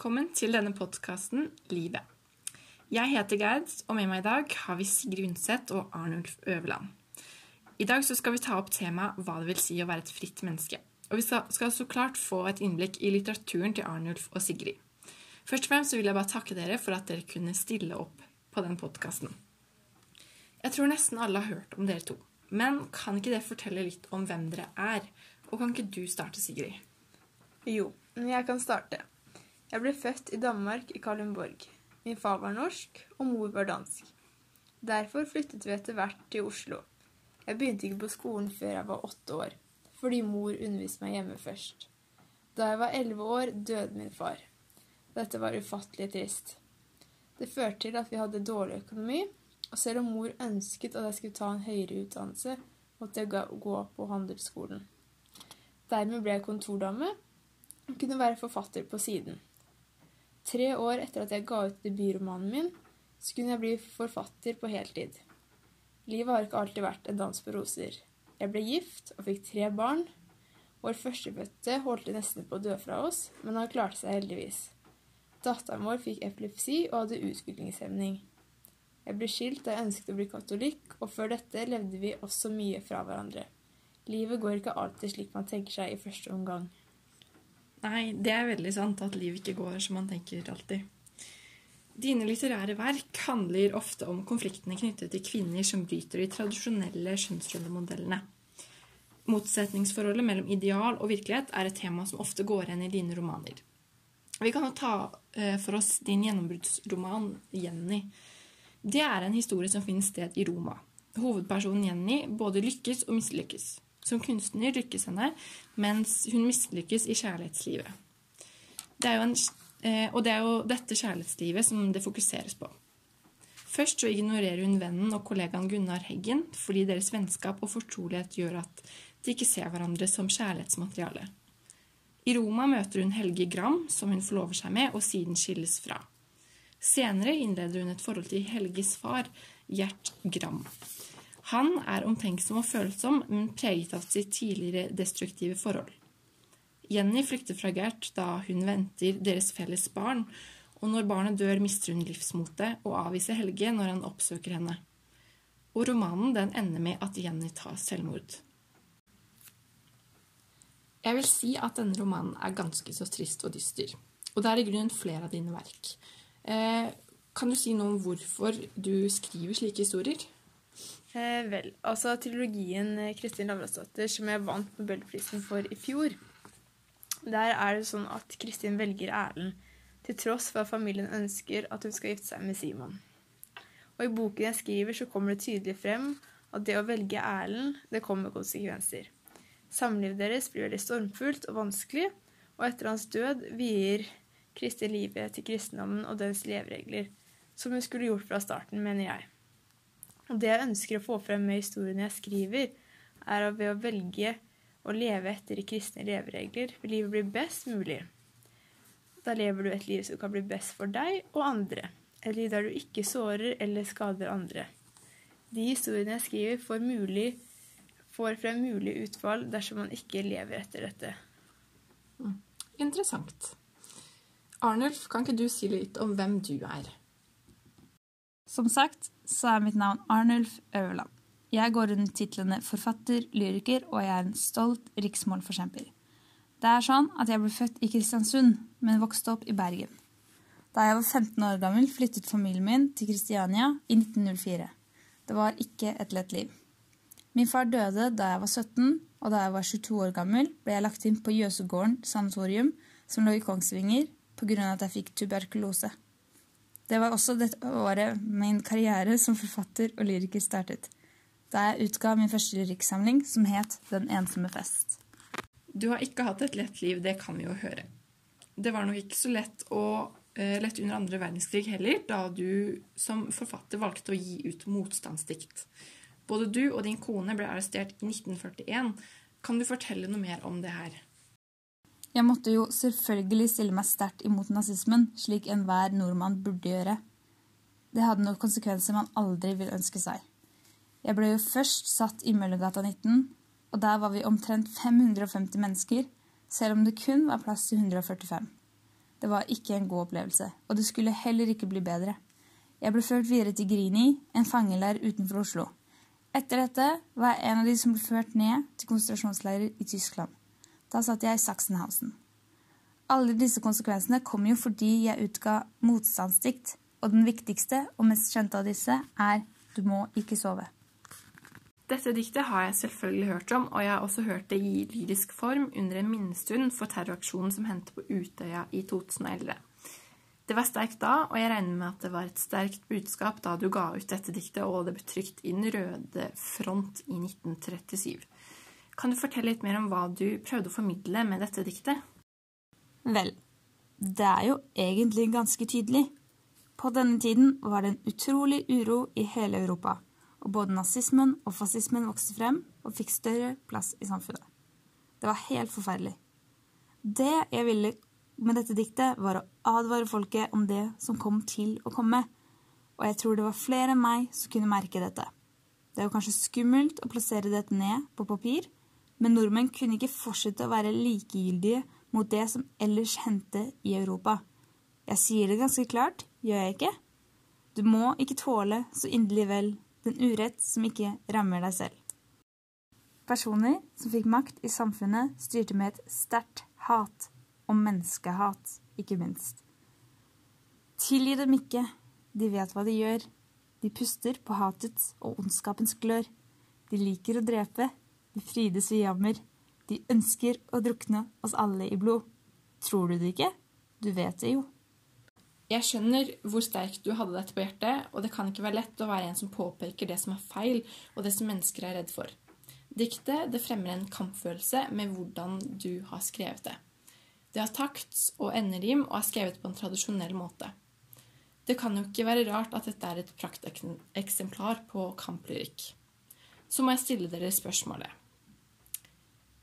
velkommen til denne podkasten Livet. Jeg heter Gerd, og med meg i dag har vi Sigrid Undset og Arnulf Øverland. I dag skal vi ta opp temaet hva det vil si å være et fritt menneske. Og vi skal så klart få et innblikk i litteraturen til Arnulf og Sigrid. Først og fremst vil jeg bare takke dere for at dere kunne stille opp på den podkasten. Jeg tror nesten alle har hørt om dere to. Men kan ikke dere fortelle litt om hvem dere er? Og kan ikke du starte, Sigrid? Jo, jeg kan starte. Jeg ble født i Danmark, i Kalundborg. Min far var norsk, og mor var dansk. Derfor flyttet vi etter hvert til Oslo. Jeg begynte ikke på skolen før jeg var åtte år, fordi mor underviste meg hjemme først. Da jeg var elleve år, døde min far. Dette var ufattelig trist. Det førte til at vi hadde dårlig økonomi, og selv om mor ønsket at jeg skulle ta en høyere utdannelse, måtte jeg gå på handelsskolen. Dermed ble jeg kontordame, og kunne være forfatter på siden. Tre år etter at jeg ga ut debutromanen min, så kunne jeg bli forfatter på heltid. Livet har ikke alltid vært en dans på roser. Jeg ble gift og fikk tre barn. Vår førstefødte holdt nesten på å dø fra oss, men han klarte seg heldigvis. Datteren vår fikk epilepsi og hadde utviklingshemning. Jeg ble skilt da jeg ønsket å bli katolikk, og før dette levde vi også mye fra hverandre. Livet går ikke alltid slik man tenker seg i første omgang. Nei, det er veldig sant at livet ikke går som man tenker alltid. Dine litterære verk handler ofte om konfliktene knyttet til kvinner som bryter de tradisjonelle kjønnsrollemodellene. Motsetningsforholdet mellom ideal og virkelighet er et tema som ofte går igjen i dine romaner. Vi kan jo ta eh, for oss din gjennombruddsroman 'Jenny'. Det er en historie som finner sted i Roma. Hovedpersonen Jenny både lykkes og mislykkes. Som kunstner lykkes henne, mens hun mislykkes i kjærlighetslivet. Det en, eh, og det er jo dette kjærlighetslivet som det fokuseres på. Først så ignorerer hun vennen og kollegaen Gunnar Heggen fordi deres vennskap og fortrolighet gjør at de ikke ser hverandre som kjærlighetsmateriale. I Roma møter hun Helge Gram, som hun forlover seg med, og siden skilles fra. Senere innleder hun et forhold til Helges far, Gjert Gram. Han er omtenksom og følsom, men preget av sitt tidligere destruktive forhold. Jenny flykter fra Gert da hun venter deres felles barn, og når barnet dør, mister hun livsmotet og avviser Helge når han oppsøker henne. Og romanen den ender med at Jenny tar selvmord. Jeg vil si at denne romanen er ganske så trist og dyster. Og det er i grunnen flere av dine verk. Eh, kan du si noe om hvorfor du skriver slike historier? Eh, vel, altså trilogien eh, Kristin Lavransdatter som jeg vant Nobelprisen for i fjor, der er det sånn at Kristin velger Erlend til tross for at familien ønsker at hun skal gifte seg med Simon. Og i boken jeg skriver, så kommer det tydelig frem at det å velge Erlend, det kommer konsekvenser. Samlivet deres blir veldig stormfullt og vanskelig, og etter hans død vier Kristin livet til kristendommen og dens leveregler, som hun skulle gjort fra starten, mener jeg. Og det jeg ønsker å få frem med historiene jeg skriver, er at ved å velge å leve etter kristne leveregler, vil livet bli best mulig. Da lever du et liv som kan bli best for deg og andre. Et liv der du ikke sårer eller skader andre. De historiene jeg skriver, får, mulig, får frem mulig utfall dersom man ikke lever etter dette. Mm. Interessant. Arnulf, kan ikke du si litt om hvem du er? Som sagt så er mitt navn Arnulf Øverland. Jeg går under titlene forfatter, lyriker, og jeg er en stolt riksmålforkjemper. Det er sånn at jeg ble født i Kristiansund, men vokste opp i Bergen. Da jeg var 15 år gammel, flyttet familien min til Kristiania i 1904. Det var ikke et lett liv. Min far døde da jeg var 17, og da jeg var 22 år gammel, ble jeg lagt inn på Jøsegården sanatorium, som lå i Kongsvinger, pga. at jeg fikk tuberkulose. Det var også dette året min karriere som forfatter og lyriker startet, da jeg utga min første lyrikksamling som het Den ensomme fest. Du har ikke hatt et lett liv, det kan vi jo høre. Det var nok ikke så lett, og, uh, lett under andre verdenskrig heller, da du som forfatter valgte å gi ut motstandsdikt. Både du og din kone ble arrestert i 1941. Kan du fortelle noe mer om det her? Jeg måtte jo selvfølgelig stille meg sterkt imot nazismen, slik enhver nordmann burde gjøre. Det hadde noen konsekvenser man aldri vil ønske seg. Jeg ble jo først satt i Møllergata 19, og der var vi omtrent 550 mennesker, selv om det kun var plass til 145. Det var ikke en god opplevelse, og det skulle heller ikke bli bedre. Jeg ble ført videre til Grini, en fangeleir utenfor Oslo. Etter dette var jeg en av de som ble ført ned til konsentrasjonsleirer i Tyskland. Da satt jeg i Sachsenhausen. Alle disse konsekvensene kom jo fordi jeg utga motstandsdikt, og den viktigste og mest kjente av disse er Du må ikke sove. Dette diktet har jeg selvfølgelig hørt om, og jeg har også hørt det i lyrisk form under en minnestund for terroraksjonen som hendte på Utøya i 2011. Det var sterkt da, og jeg regner med at det var et sterkt budskap da du ga ut dette diktet, og det ble trykt i Den røde front i 1937. Kan du fortelle litt mer om hva du prøvde å formidle med dette diktet? Vel, det er jo egentlig ganske tydelig. På denne tiden var det en utrolig uro i hele Europa, og både nazismen og fascismen vokste frem og fikk større plass i samfunnet. Det var helt forferdelig. Det jeg ville med dette diktet, var å advare folket om det som kom til å komme, og jeg tror det var flere enn meg som kunne merke dette. Det er jo kanskje skummelt å plassere dette ned på papir, men nordmenn kunne ikke fortsette å være likegyldige mot det som ellers hendte i Europa. Jeg sier det ganske klart, gjør jeg ikke? Du må ikke tåle så inderlig vel den urett som ikke rammer deg selv. Personer som fikk makt i samfunnet, styrte med et sterkt hat, og menneskehat, ikke minst. Tilgi dem ikke, de vet hva de gjør. De puster på hatets og ondskapens glør. De liker å drepe, de frydes vi jammer. De ønsker å drukne oss alle i blod. Tror du det ikke? Du vet det jo. Jeg skjønner hvor sterkt du hadde dette på hjertet, og det kan ikke være lett å være en som påpeker det som er feil, og det som mennesker er redd for. Diktet det fremmer en kampfølelse med hvordan du har skrevet det. Det har takts og enderim og er skrevet på en tradisjonell måte. Det kan jo ikke være rart at dette er et prakteksemplar på kamplyrikk. Så må jeg stille dere spørsmålet.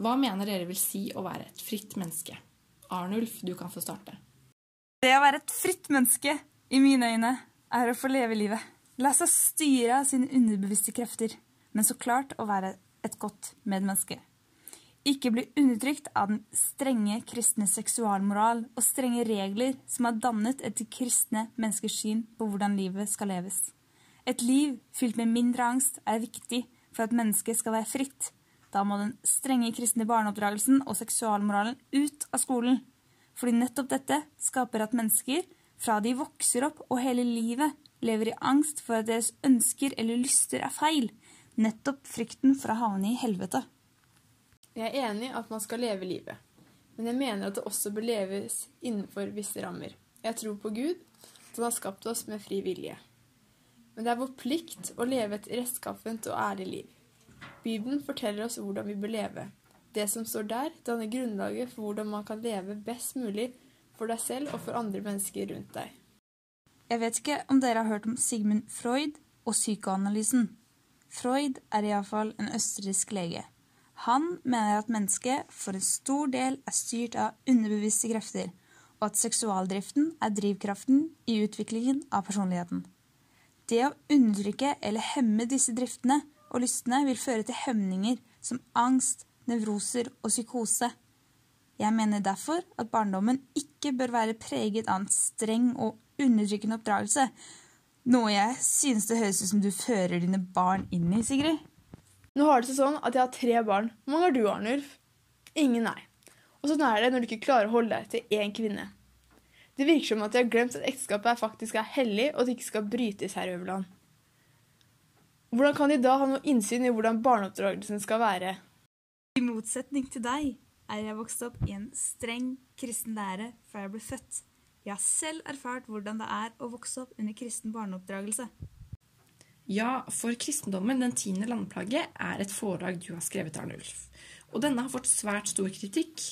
Hva mener dere vil si å være et fritt menneske? Arnulf, du kan få starte. Det å være et fritt menneske, i mine øyne, er å få leve livet. La seg styre av sine underbevisste krefter, men så klart å være et godt medmenneske. Ikke bli undertrykt av den strenge kristne seksualmoral og strenge regler som er dannet etter kristne menneskers syn på hvordan livet skal leves. Et liv fylt med mindre angst er viktig for at mennesket skal være fritt. Da må den strenge kristne barneoppdragelsen og seksualmoralen ut av skolen. Fordi nettopp dette skaper at mennesker, fra de vokser opp og hele livet, lever i angst for at deres ønsker eller lyster er feil. Nettopp frykten for å havne i helvete. Jeg er enig at man skal leve livet, men jeg mener at det også bør leves innenfor visse rammer. Jeg tror på Gud, at han har skapt oss med fri vilje. Men det er vår plikt å leve et rettskaffent og ærlig liv. Bibelen forteller oss hvordan vi bør leve, det som står der, danner grunnlaget for hvordan man kan leve best mulig for deg selv og for andre mennesker rundt deg. Jeg vet ikke om dere har hørt om Sigmund Freud og psykoanalysen. Freud er iallfall en østerriksk lege. Han mener at mennesket for en stor del er styrt av underbevisste krefter, og at seksualdriften er drivkraften i utviklingen av personligheten. Det å undertrykke eller hemme disse driftene og lystene vil føre til hemninger som angst, nevroser og psykose. Jeg mener derfor at barndommen ikke bør være preget av en streng og undertrykkende oppdragelse, noe jeg synes det høres ut som du fører dine barn inn i, Sigrid. Nå har det seg sånn at jeg har tre barn. Hvor mange har du, Arnulf? Ingen, nei. Og sånn er det når du ikke klarer å holde deg til én kvinne. Det virker som at jeg har glemt at ekteskapet faktisk er hellig, og at det ikke skal brytes her i Øverland. Hvordan kan de da ha noe innsyn i hvordan barneoppdragelsen skal være? I motsetning til deg er jeg vokst opp i en streng kristen lære fra jeg ble født. Jeg har selv erfart hvordan det er å vokse opp under kristen barneoppdragelse. Ja, for kristendommen, den tiende landplage, er et foredrag du har skrevet, Arnulf. Og denne har fått svært stor kritikk,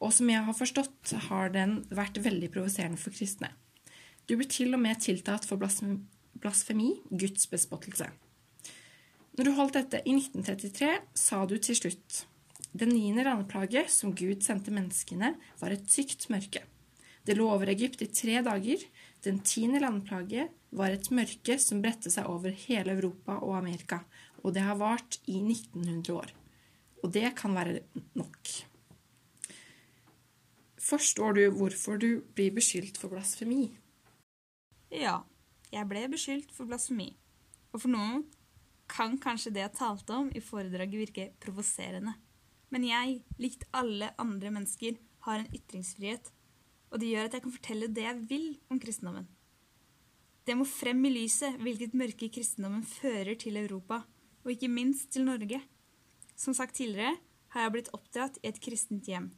og som jeg har forstått, har den vært veldig provoserende for kristne. Du ble til og med tiltatt for blasfemi, Guds bespottelse. Når du holdt dette i 1933, sa du til slutt den niende landeplaget som Gud sendte menneskene, var et tykt mørke. Det lå over Egypt i tre dager. Den tiende landplaget var et mørke som bredte seg over hele Europa og Amerika, og det har vart i 1900 år. Og det kan være nok. Forstår du hvorfor du blir beskyldt for blasfemi? Ja, jeg ble beskyldt for blasfemi. Og for noen kan kanskje det jeg talte om i foredraget virke provoserende. Men jeg, likt alle andre mennesker, har en ytringsfrihet, og det gjør at jeg kan fortelle det jeg vil om kristendommen. Det må frem i lyset hvilket mørke kristendommen fører til Europa, og ikke minst til Norge. Som sagt tidligere har jeg blitt oppdratt i et kristent hjem.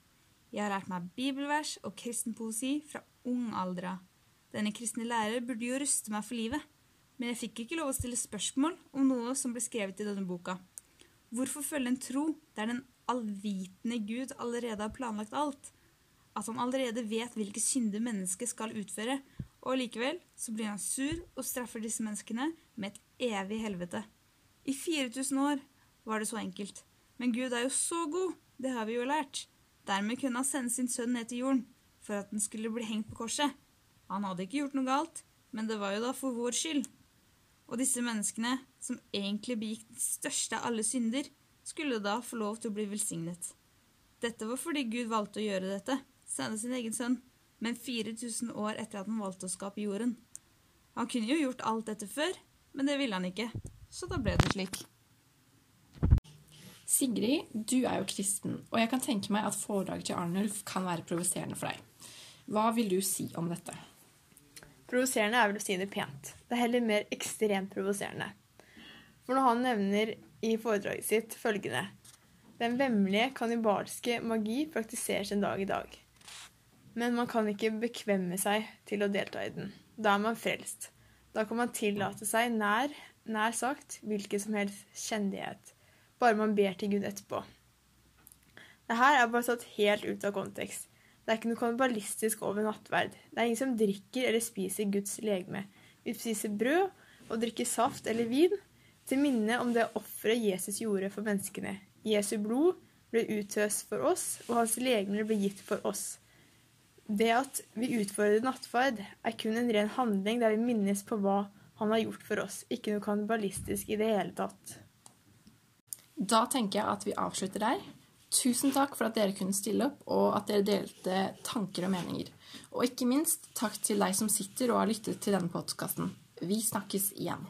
Jeg har lært meg bibelvers og kristen poesi fra ung alder av. Denne kristne lærer burde jo ruste meg for livet, men jeg fikk ikke lov å stille spørsmål om noe som ble skrevet i denne boka. Hvorfor følge en tro der den allvitende Gud allerede har planlagt alt? At han allerede vet hvilke synder mennesket skal utføre, og likevel så blir han sur og straffer disse menneskene med et evig helvete. I 4000 år var det så enkelt. Men Gud er jo så god, det har vi jo lært. Dermed kunne han sende sin sønn ned til jorden for at den skulle bli hengt på korset. Han hadde ikke gjort noe galt, men det var jo da for vår skyld. Og disse menneskene, som egentlig begikk den største av alle synder, skulle da få lov til å bli velsignet. Dette var fordi Gud valgte å gjøre dette, sende sin egen sønn, men 4000 år etter at han valgte å skape jorden. Han kunne jo gjort alt dette før, men det ville han ikke, så da ble det slik. Sigrid, du er jo kristen, og jeg kan tenke meg at foredraget til Arnulf kan være provoserende for deg. Hva vil du si om dette? Provoserende er vel å si det pent. Det er heller mer ekstremt provoserende. For når han nevner i foredraget sitt følgende Den vemmelige kannibalske magi praktiseres en dag i dag. Men man kan ikke bekvemme seg til å delta i den. Da er man frelst. Da kan man tillate seg nær, nær sagt hvilken som helst kjendighet bare man ber til Gud etterpå. Det her er bare satt helt ut av kontekst. Det er ikke noe kannibalistisk over nattverd. Det er ingen som drikker eller spiser Guds legeme. Vi spiser brød og drikker saft eller vin til minne om det offeret Jesus gjorde for menneskene. Jesu blod ble uttøst for oss, og hans legemer ble gitt for oss. Det at vi utfordrer nattverd, er kun en ren handling der vi minnes på hva han har gjort for oss, ikke noe kannibalistisk i det hele tatt. Da tenker jeg at vi avslutter der. Tusen takk for at dere kunne stille opp, og at dere delte tanker og meninger. Og ikke minst takk til deg som sitter og har lyttet til denne podkasten. Vi snakkes igjen.